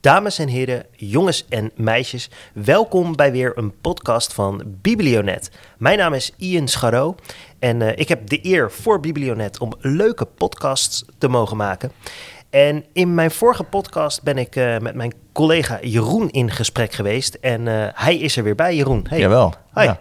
Dames en heren, jongens en meisjes, welkom bij weer een podcast van Biblionet. Mijn naam is Ian Scharro en uh, ik heb de eer voor Biblionet om leuke podcasts te mogen maken. En in mijn vorige podcast ben ik uh, met mijn collega Jeroen in gesprek geweest en uh, hij is er weer bij, Jeroen. Hey. Jawel. Hoi. Ja.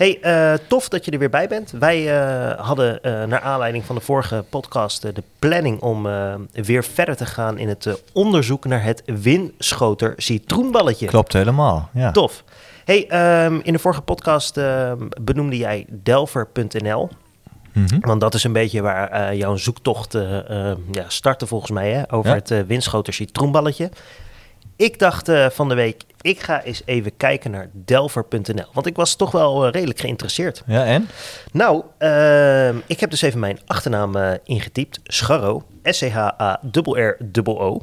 Hey, uh, tof dat je er weer bij bent. Wij uh, hadden uh, naar aanleiding van de vorige podcast de planning om weer verder te gaan in het onderzoek naar het winschoter citroenballetje. Klopt helemaal, ja. Tof. Hey, um, in de vorige podcast ehm, benoemde jij delver.nl. Mm -hmm. Want dat is een beetje waar jouw zoektocht ja, startte volgens mij, hè, over ja. het winschoter citroenballetje. Ik dacht van de week, ik ga eens even kijken naar delver.nl. Want ik was toch wel uh, redelijk geïnteresseerd. Ja, en? Nou, uh, ik heb dus even mijn achternaam uh, ingetypt. Scharro. S-C-H-A-R-R-O.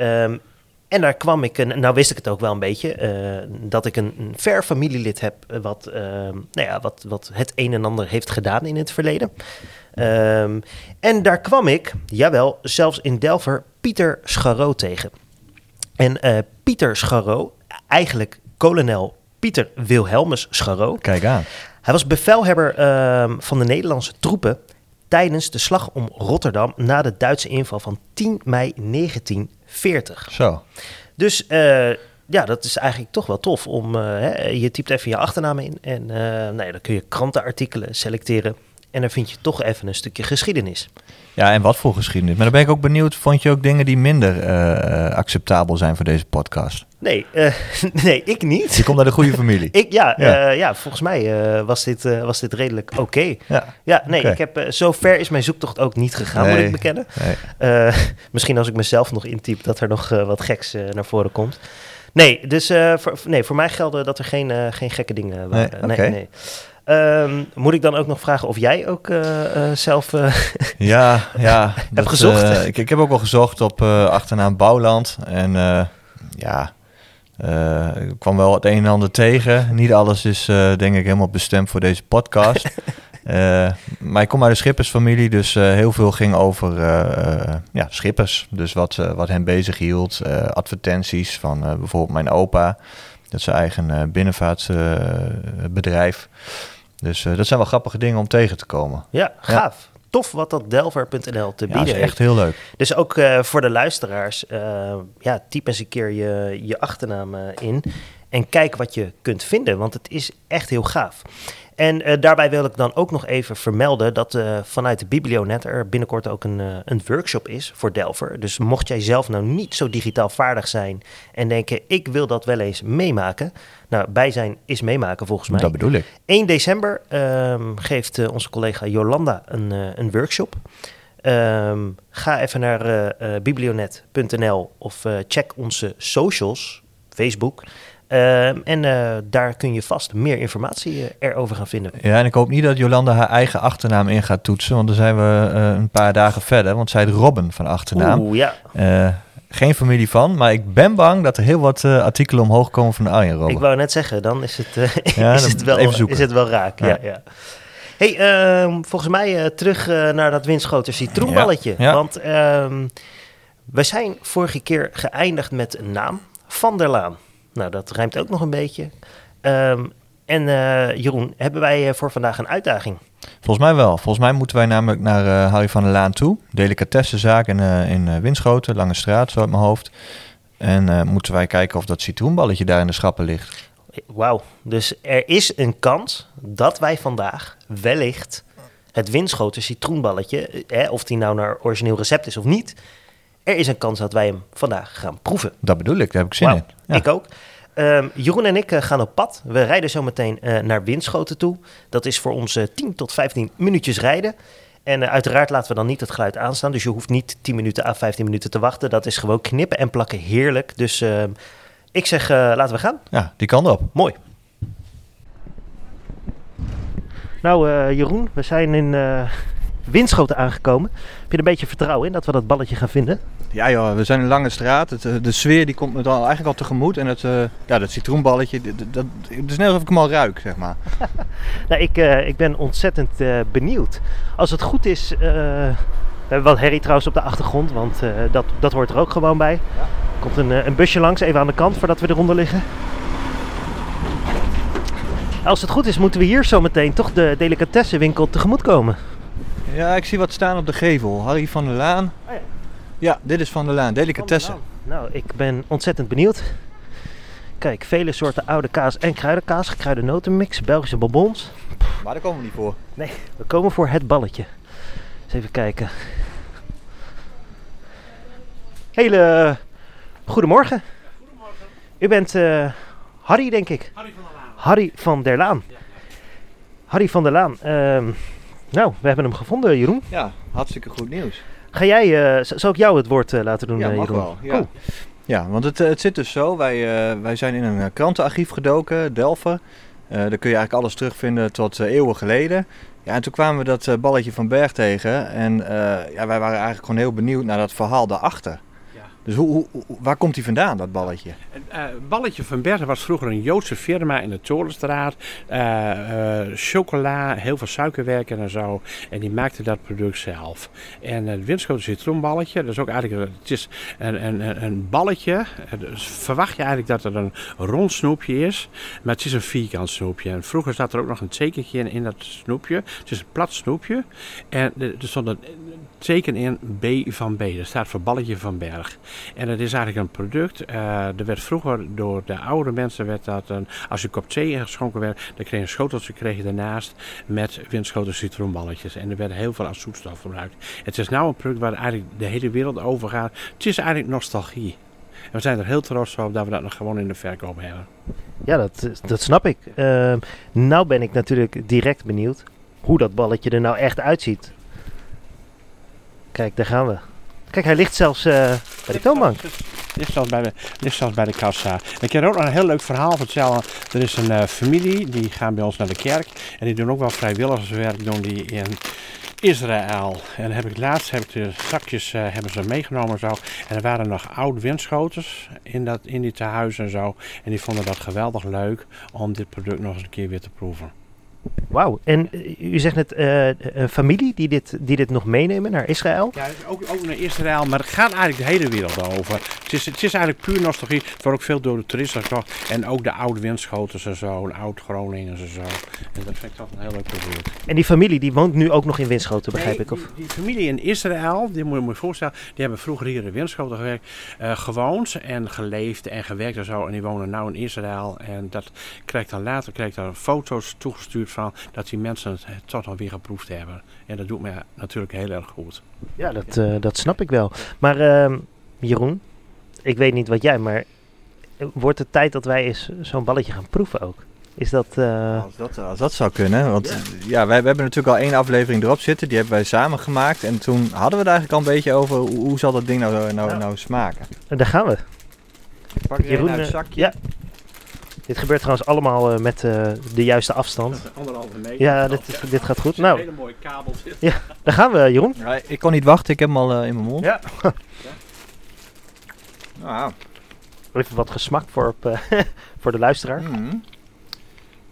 Um, en daar kwam ik, een, nou wist ik het ook wel een beetje, uh, dat ik een, een ver familielid heb wat, uh, nou ja, wat, wat het een en ander heeft gedaan in het verleden. Um, en daar kwam ik, jawel, zelfs in Delver, Pieter Scharro tegen. En uh, Pieter Scharro, eigenlijk kolonel Pieter Wilhelmus Scharro. Kijk aan. Hij was bevelhebber uh, van de Nederlandse troepen tijdens de slag om Rotterdam na de Duitse inval van 10 mei 1940. Zo. Dus uh, ja, dat is eigenlijk toch wel tof om, uh, hè, je typt even je achternaam in en nou ja, dan kun je krantenartikelen selecteren. En dan vind je toch even een stukje geschiedenis. Ja, en wat voor geschiedenis. Maar dan ben ik ook benieuwd, vond je ook dingen die minder acceptabel zijn voor deze podcast? Nee, uh, nee, ik niet. Je komt naar de goede familie. ik, ja, ja. Uh, ja, volgens mij was, dit, was dit redelijk oké. Okay. Ja. ja, nee, okay. ik heb, zo ver is mijn zoektocht ook niet gegaan, nee. moet ik bekennen. Nee. misschien als ik mezelf nog intyp, dat er nog wat geks naar voren komt. Nee, dus voor, nee, voor mij gelden dat er geen, geen gekke dingen waren. Nee, okay. nee. Um, moet ik dan ook nog vragen of jij ook uh, uh, zelf uh, ja, ja, hebt dat, gezocht? ik, ik heb ook wel gezocht op achternaam Bouwland. En ja, ik kwam wel het een en ander tegen. Niet alles is denk ik helemaal bestemd voor deze podcast. maar ik kom uit de schippersfamilie, dus heel veel ging over ja, schippers. Dus wat, wat hen bezig hield. advertenties van bijvoorbeeld mijn opa. Dat is zijn eigen binnenvaartbedrijf. Dus dat zijn wel grappige dingen om tegen te komen. Ja, gaaf. Ja. Tof wat dat delver.nl te bieden ja, is echt heel leuk. Dus ook uh, voor de luisteraars, uh, ja, typ eens een keer je, je achternaam in en kijk wat je kunt vinden, want het is echt heel gaaf. En uh, daarbij wil ik dan ook nog even vermelden dat uh, vanuit de Biblionet er binnenkort ook een, uh, een workshop is voor Delver. Dus mocht jij zelf nou niet zo digitaal vaardig zijn en denken, ik wil dat wel eens meemaken. Nou, bij zijn is meemaken volgens mij. Dat bedoel ik. 1 december um, geeft onze collega Jolanda een, een workshop. Um, ga even naar biblionet.nl of check onze socials, Facebook... Uh, en uh, daar kun je vast meer informatie uh, erover gaan vinden. Ja, en ik hoop niet dat Jolanda haar eigen achternaam in gaat toetsen, want dan zijn we een paar dagen verder. Want zij heet Robin van achternaam. Oeh, ja. geen familie van, maar ik ben bang dat er heel wat artikelen omhoog komen van Arjen Robin. Ik wou net zeggen, dan is het, ja, is dan het, wel, is het wel raak. Ja. Ja, ja. Hey, ehm, volgens mij terug naar dat windschoten citroenballetje. Ja. Want ehm, we zijn vorige keer geëindigd met een naam, Van der Laan. Nou, dat ruimt ook nog een beetje. Um, en uh, Jeroen, hebben wij uh, voor vandaag een uitdaging? Volgens mij wel. Volgens mij moeten wij namelijk naar uh, Harry van der Laan toe. Delicatessenzaak in, in Winschoten, Lange Straat, zo uit mijn hoofd. En moeten wij kijken of dat citroenballetje daar in de schappen ligt. Wauw. Dus er is een kans dat wij vandaag wellicht het Winschoten citroenballetje, of die nou naar origineel recept is of niet, er is een kans dat wij hem vandaag gaan proeven. Dat bedoel ik, daar heb ik zin wow, in. Ja. Ik ook. Um, Jeroen en ik uh, gaan op pad. We rijden zo meteen uh, naar Winschoten toe. Dat is voor ons uh, 10 tot 15 minuutjes rijden. En uiteraard laten we dan niet het geluid aanstaan. Dus je hoeft niet 10 minuten à 15 minuten te wachten. Dat is gewoon knippen en plakken heerlijk. Dus ehm, ik zeg, eh, laten we gaan. Ja, die kan erop. Mooi. Nou, Jeroen, we zijn in Winschoten aangekomen. Heb je er een beetje vertrouwen in dat we dat balletje gaan vinden? Ja joh, we zijn in Lange Straat. Het, de sfeer die komt me dan eigenlijk al tegemoet. En het, uh, ja, dat citroenballetje, dat, dat, het is net alsof ik hem al ruik, zeg maar. nou, ik, uh, ik ben ontzettend uh, benieuwd. Als het goed is, we hebben wat herrie trouwens op de achtergrond, want dat, dat hoort er ook gewoon bij. Ja. komt een, eh, een busje langs, even aan de kant voordat we eronder liggen. Als het goed is, moeten we hier zo meteen toch de delicatessenwinkel tegemoet komen. Ja, ik zie wat staan op de gevel. Harry van der Laan. Oh ja. Ja, dit is van der Laan. Delicatessen. Nou, ik ben ontzettend benieuwd. Kijk, vele soorten oude kaas en kruidenkaas, gekruide notenmix, Belgische bonbons. Maar daar komen we niet voor. Nee, we komen voor het balletje. Eens even kijken. Hele goedemorgen. U bent eh, Harry, denk ik. Harry van der Laan. Harry van der Laan. Harry van der Laan. ehm, nou, we hebben hem gevonden, Jeroen. Ja, hartstikke goed nieuws. Ga jij, z- zal ik jou het woord eh, laten doen, Ja, eh, mag Jeroen? wel. Ja, Cool. ja want het, het zit dus zo. Wij, wij zijn in een krantenarchief gedoken, Delft. Eh, daar kun je eigenlijk alles terugvinden tot eeuwen geleden. Ja, en toen kwamen we dat balletje van Berg tegen. En ja, wij waren eigenlijk gewoon heel benieuwd naar dat verhaal daarachter. Dus hoe, waar komt die vandaan, dat balletje? Eh, Balletje van Bergen was vroeger een Joodse firma in de Torenstraat. Eh, chocola, heel veel suikerwerken en zo. En die maakte dat product zelf. En het windschoten citroenballetje, dat is ook eigenlijk het is een, een, balletje. Dus verwacht je eigenlijk dat het een rond snoepje is, maar het is een vierkant snoepje. En vroeger zat er ook nog een tekenje in, in dat snoepje. Het is een plat snoepje. En er stond een teken in B van B. Dat staat voor balletje van Berg. En het is eigenlijk een product. eh, er werd vroeger door de oude mensen werd dat een, als je kop thee geschonken werd, dan kreeg je een schoteltje kreeg je daarnaast met windschoten citroenballetjes. En er werd heel veel als zoetstof gebruikt. Het is nou een product waar eigenlijk de hele wereld over gaat. Het is eigenlijk nostalgie. En we zijn er heel trots op dat we dat nog gewoon in de verkoop hebben. Ja, dat, dat snap ik. Ehm, nou ben ik natuurlijk direct benieuwd hoe dat balletje er nou echt uitziet. Kijk, daar gaan we. Kijk, hij ligt zelfs eh, bij de toonbank. Ligt zelfs bij de, ligt zelfs bij de kassa. Ik heb ook nog een heel leuk verhaal vertellen. Er is een eh, familie, die gaan bij ons naar de kerk. En die doen ook wel vrijwilligerswerk doen die in Israël. En heb ik laatst heb ik de zakjes eh, hebben ze meegenomen zo. En er waren nog oude windschoters in, dat, in die tehuis en zo. En die vonden dat geweldig leuk om dit product nog eens een keer weer te proeven. Wauw. En eh, u zegt net eh, een familie die dit, die dit nog meenemen naar Israël. Ja, ook, ook naar Israël, maar het gaat eigenlijk de hele wereld over. Het is, het is eigenlijk puur nostalgie. Het wordt ook veel door de toeristen gekocht. En ook de oude windschoters en zo, en oud Groningen en zo. En dat vind ik toch een heel leuk product. En die familie die woont nu ook nog in Winschoten, begrijp Nee, ik? Of? Die, die familie in Israël, die moet je je voorstellen, die hebben vroeger hier in Winschoten gewerkt, eh, gewoond en geleefd en gewerkt en zo. En die wonen nu in Israël. En dat krijgt dan later krijg daar foto's toegestuurd van dat die mensen het toch nog weer geproefd hebben. En dat doet me natuurlijk heel erg goed. Ja, dat, eh, dat snap ik wel. Maar ehm, Jeroen, ik weet niet wat jij, maar eh, wordt het tijd dat wij eens zo'n balletje gaan proeven ook? Is dat... eh, Als dat, als dat zou kunnen. Want ja, wij, we hebben natuurlijk al één aflevering erop zitten. Die hebben wij samen gemaakt. En toen hadden we het eigenlijk al een beetje over hoe, hoe zal dat ding nou, nou, nou, Nou. smaken. daar gaan we. Ik pak Jeroen, uit eh, het zakje. ja. Dit gebeurt trouwens allemaal eh, met eh, de juiste afstand. Anderhalve meter. Ja, dit, is- dit gaat goed. Nou, hele mooie kabel zit. daar gaan we, Jeroen. Ja, ik kon niet wachten. Ik heb hem al eh, in mijn mond. Ja. Nou, Even wat gesmakt voor, op, eh, voor de luisteraar. mm.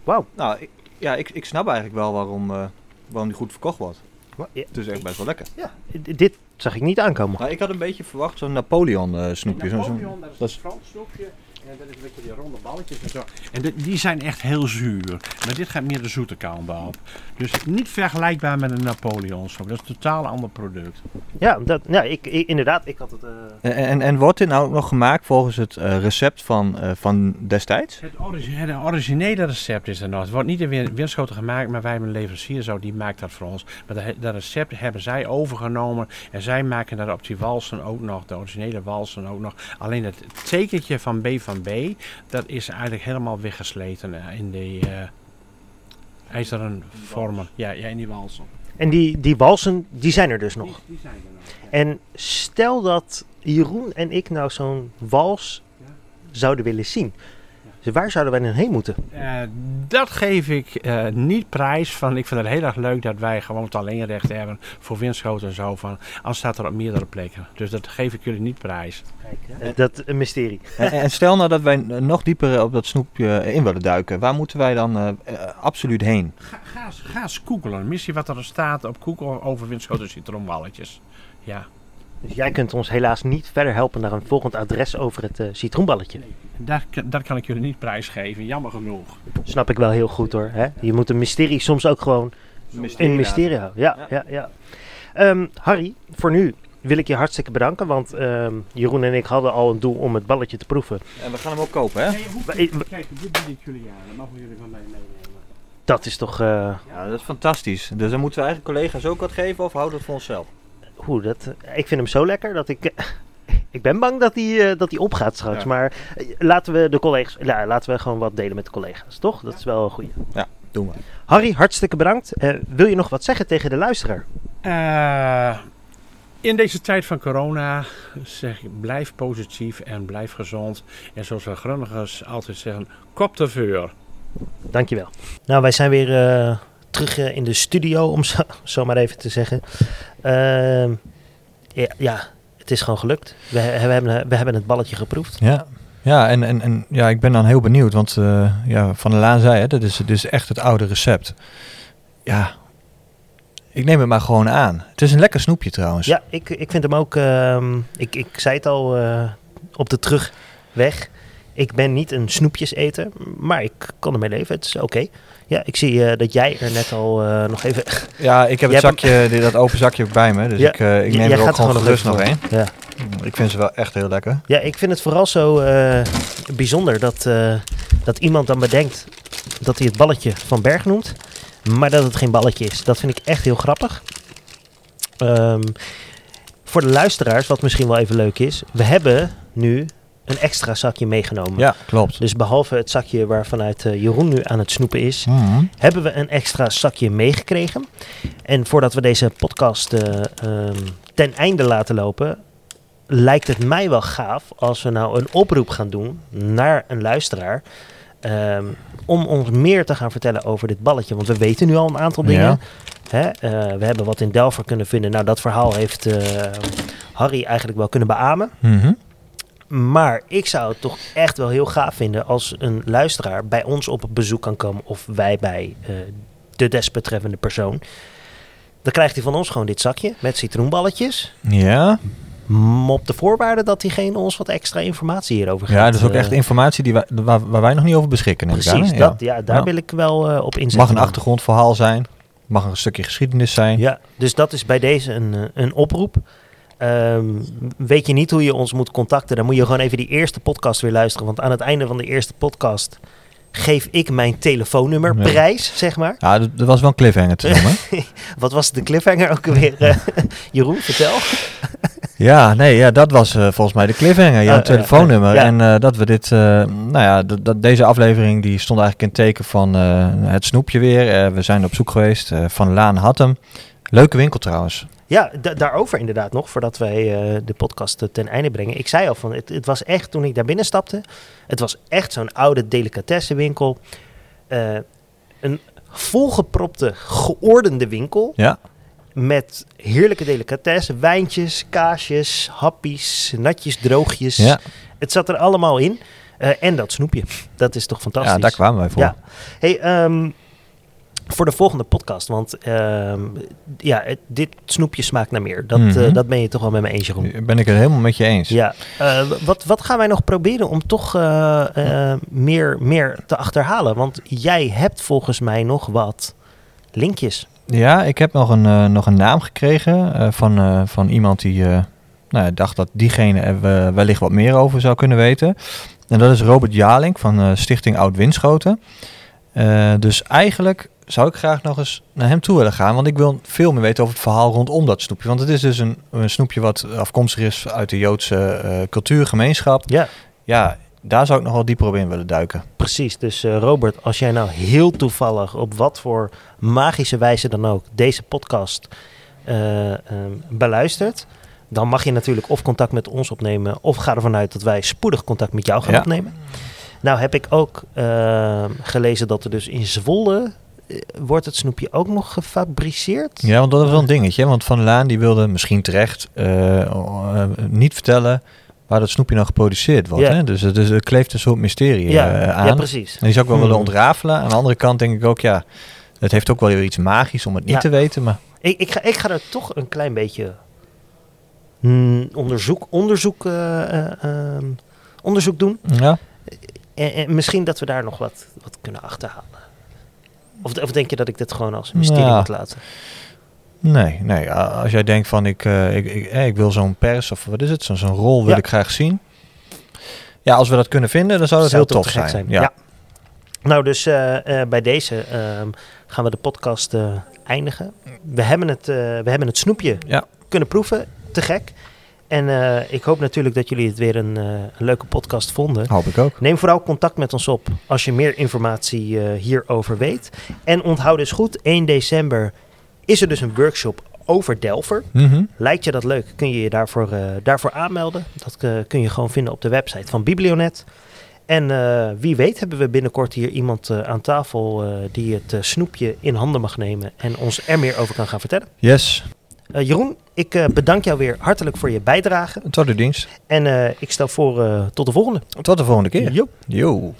Wauw. Nou, ik, ja, ik, ik snap eigenlijk wel waarom, eh, waarom die goed verkocht wordt. Ja, Het is echt best wel lekker. d- dit zag ik niet aankomen. Nou, ik had een beetje verwacht zo'n Napoleon eh, snoepje. Napoleon, dat is een is- Frans snoepje. En dat is een beetje die ronde balletjes en zo. En die, die zijn echt heel zuur. Maar dit gaat meer de zoete kant op. Dus niet vergelijkbaar met een Napoleon. Dat is een totaal ander product. Ja, dat, ja ik, ik- inderdaad. Ik had het... eh, En, en, en wordt dit nou ook nog gemaakt volgens het eh, recept van, eh, van destijds? Het, origi- het originele recept is er nog. Het wordt niet in Win- Winschoten gemaakt, maar wij hebben een leverancier zo, die maakt dat voor ons. Maar dat, dat recept hebben zij overgenomen en zij maken daar op die walsen ook nog, de originele walsen ook nog. Alleen het tekentje van B van B, dat is eigenlijk helemaal weggesleten eh, in die eh, ijzeren vormen. Ja, ja, in die walsen. En die, die walsen, die zijn er dus nog. Die, die zijn er nog. ja. En stel dat Jeroen en ik nou zo'n wals Ja. zouden willen zien. Dus waar zouden wij dan heen moeten? Eh, dat geef ik eh, niet prijs van. Ik vind het heel erg leuk dat wij gewoon het alleenrecht hebben voor windschoten en zo. Van, anders staat er op meerdere plekken. Dus dat geef ik jullie niet prijs. Eh, dat een mysterie. en, stel nou dat wij nog dieper op dat snoepje in willen duiken. Waar moeten wij dan absoluut heen? Ga, ga, eens- ga eens googelen. Missie wat er staat op Google over windschoten citroenballetjes. Ja. Dus jij kunt ons helaas niet verder helpen naar een volgend adres over het eh, citroenballetje. Daar, dat kan ik jullie niet prijsgeven, jammer genoeg. Snap ik wel heel goed hoor. Hè? Je moet een mysterie soms ook gewoon een mysterie houden. Ja, ja. ja, Ehm, Harry, voor nu wil ik je hartstikke bedanken. Want ehm, Jeroen en ik hadden al een doel om het balletje te proeven. En we gaan hem ook kopen, hè? Nee, je hoeft Maar niet ik- te kijken, dit bied ik jullie aan. Dat mogen jullie van mij meenemen. Dat is toch... eh, Ja, dat is fantastisch. Dus dan moeten we eigenlijk collega's ook wat geven of houden we het voor onszelf? Oeh, dat, ik vind hem zo lekker dat ik... ik ben bang dat hij, eh, dat hij opgaat straks. Ja. Maar eh, laten we de collega's... Ja, laten we gewoon wat delen met de collega's, toch? Dat is wel een goeie. Doen we. Harry, hartstikke bedankt. Eh, wil je nog wat zeggen tegen de luisteraar? Eh, in deze tijd van corona zeg ik blijf positief en blijf gezond. En zoals we Groningers altijd zeggen, kop te vuur. Dankjewel. Nou, wij zijn weer eh, terug eh, in de studio, om zo, zo maar even te zeggen. Ehm, ja, ja, het is gewoon gelukt. We, we, hebben, we hebben het balletje geproefd. Ja, ja en, en, en ja, ik ben dan heel benieuwd, want eh, ja, Van der Laan zei het, dit is, dit is echt het oude recept. Ja, ik neem het maar gewoon aan. Het is een lekker snoepje trouwens. Ja, ik, ik vind hem ook... ehm, ik, ik zei het al eh, op de terugweg. Ik ben niet een snoepjeseter, maar ik kan ermee leven. Het is oké. Ja, ik zie eh, dat jij er net al eh, nog even... Ja, ik heb Jij het zakje, dat open zakje ook bij me, dus Ja, ik, eh, ik neem er ook gewoon gerust nog één. Ja. Ik vind ze wel echt heel lekker. Ja, ik vind het vooral zo bijzonder dat, dat iemand dan bedenkt dat hij het balletje van Berg noemt, maar dat het geen balletje is. Dat vind ik echt heel grappig. Ehm, voor de luisteraars, wat misschien wel even leuk is, we hebben nu een extra zakje meegenomen. Ja, klopt. Dus behalve het zakje waarvanuit eh Jeroen nu aan het snoepen is, Mhm. hebben we een extra zakje meegekregen. En voordat we deze podcast eh, ehm, ten einde laten lopen, lijkt het mij wel gaaf als we nou een oproep gaan doen naar een luisteraar. ehm, om ons meer te gaan vertellen over dit balletje. Want we weten nu al een aantal dingen. Ja. Hè? eh, we hebben wat in Delver kunnen vinden. Nou, dat verhaal heeft Harry eigenlijk wel kunnen beamen. Mhm. Maar ik zou het toch echt wel heel gaaf vinden als een luisteraar bij ons op bezoek kan komen. Of wij bij eh, de desbetreffende persoon. Dan krijgt hij van ons gewoon dit zakje met citroenballetjes. Ja, Op de voorwaarde dat diegene ons wat extra informatie hierover gaat. ja, dat is ook eh, echt informatie die wij, waar, waar wij nog niet over beschikken. ik Precies, dat, ja, daar Ja. wil ik wel eh, op inzetten. Mag een achtergrondverhaal zijn, mag een stukje geschiedenis zijn. Ja, dus dat is bij deze een, een oproep. Ehm, weet je niet hoe je ons moet contacten, dan moet je gewoon even die eerste podcast weer luisteren. Want aan het einde van de eerste podcast geef ik mijn telefoonnummer Nee. prijs, zeg maar. Ja, dat, dat was wel een cliffhanger te noemen. Wat was de cliffhanger ook alweer? eh, Jeroen, vertel. ja, nee, ja, dat was eh, volgens mij de cliffhanger, jouw ja, telefoonnummer. ja. En eh, dat we dit, eh, nou ja, dat, deze aflevering die stond eigenlijk in teken van het snoepje weer. We zijn op zoek geweest, Van Laan had hem. Leuke winkel trouwens. Ja, da- daarover inderdaad nog, voordat wij eh, de podcast eh, ten einde brengen. Ik zei al van, het, het was echt, toen ik daar binnen stapte, het was echt zo'n oude delicatessenwinkel. Eh een volgepropte, geordende winkel. Ja, Met heerlijke delicatessen, wijntjes, kaasjes, happies, natjes, droogjes. ja. Het zat er allemaal in. En dat snoepje. Dat is toch fantastisch. ja daar kwamen wij voor. Ja. Hey, ehm, voor de volgende podcast, want ehm, ja, het- dit snoepje smaakt naar meer. Dat, Mhm. eh, dat ben je toch wel met me eens, Jeroen. Ben ik het helemaal met je eens. Ja, Eh, wat, wat gaan wij nog proberen om toch eh, meer, meer te achterhalen? Want jij hebt volgens mij nog wat linkjes. Ja, ik heb nog een, nog een naam gekregen van, van iemand die nou, dacht dat diegene er we- wellicht wat meer over zou kunnen weten. En dat is Robert Jalink van Stichting Oud Winschoten. Dus eigenlijk zou ik graag nog eens naar hem toe willen gaan, want ik wil veel meer weten over het verhaal rondom dat snoepje. Want het is dus een, een snoepje wat afkomstig is uit de Joodse eh cultuurgemeenschap. Ja, Ja, daar zou ik nog wel dieper op in willen duiken. precies. Dus eh, Robert, als jij nou heel toevallig op wat voor magische wijze dan ook deze podcast eh, beluistert, dan mag je natuurlijk of contact met ons opnemen, of ga ervan uit dat wij spoedig contact met jou gaan Ja. opnemen. Nou heb ik ook gelezen dat er dus in Zwolle wordt het snoepje ook nog gefabriceerd. Ja, want dat was wel een dingetje. Want Van Laan die wilde misschien terecht eh, eh, niet vertellen waar dat snoepje nou geproduceerd wordt. Hè? Dus, het- dus er kleeft een soort mysterie ja, eh, ja, aan. precies. en die zou ik wel willen Hmm. ontrafelen. Aan de andere kant denk ik ook, ja, het heeft ook wel weer iets magisch om het niet Ja. te weten. Maar Ik, ik, ga, ik ga er toch een klein beetje mm, onderzoek, onderzoek, eh, eh, ehm, onderzoek doen. Ja. En, en misschien dat we daar nog wat, wat kunnen achterhalen. Of, of denk je dat ik dit gewoon als mysterie Ja. moet laten? Nee, nee. Als jij denkt van ik, eh, ik, ik, eh, ik wil zo'n pers of wat is het, zo'n zo'n rol wil Ja. ik graag zien. Ja, als we dat kunnen vinden, dan zou dat Zou heel tof zijn. zijn, Ja. Nou, dus eh, bij deze ehm, gaan we de podcast eindigen. We hebben het, we hebben het snoepje Ja. kunnen proeven. Te gek. En eh, ik hoop natuurlijk dat jullie het weer een, eh, een leuke podcast vonden. Hoop ik ook. Neem vooral contact met ons op als je meer informatie eh, hierover weet. En onthoud dus goed, 1 december is er dus een workshop over Delver. Mhm. Lijkt je dat leuk, kun je je daarvoor, daarvoor aanmelden. Dat kun je gewoon vinden op de website van Biblionet. En wie weet hebben we binnenkort hier iemand aan tafel die het snoepje in handen mag nemen en ons er meer over kan gaan vertellen. Yes, Jeroen, ik eh, bedank jou weer hartelijk voor je bijdrage. tot de dienst. En eh, ik stel voor eh, tot de volgende. Tot de volgende keer. Jo. Yo.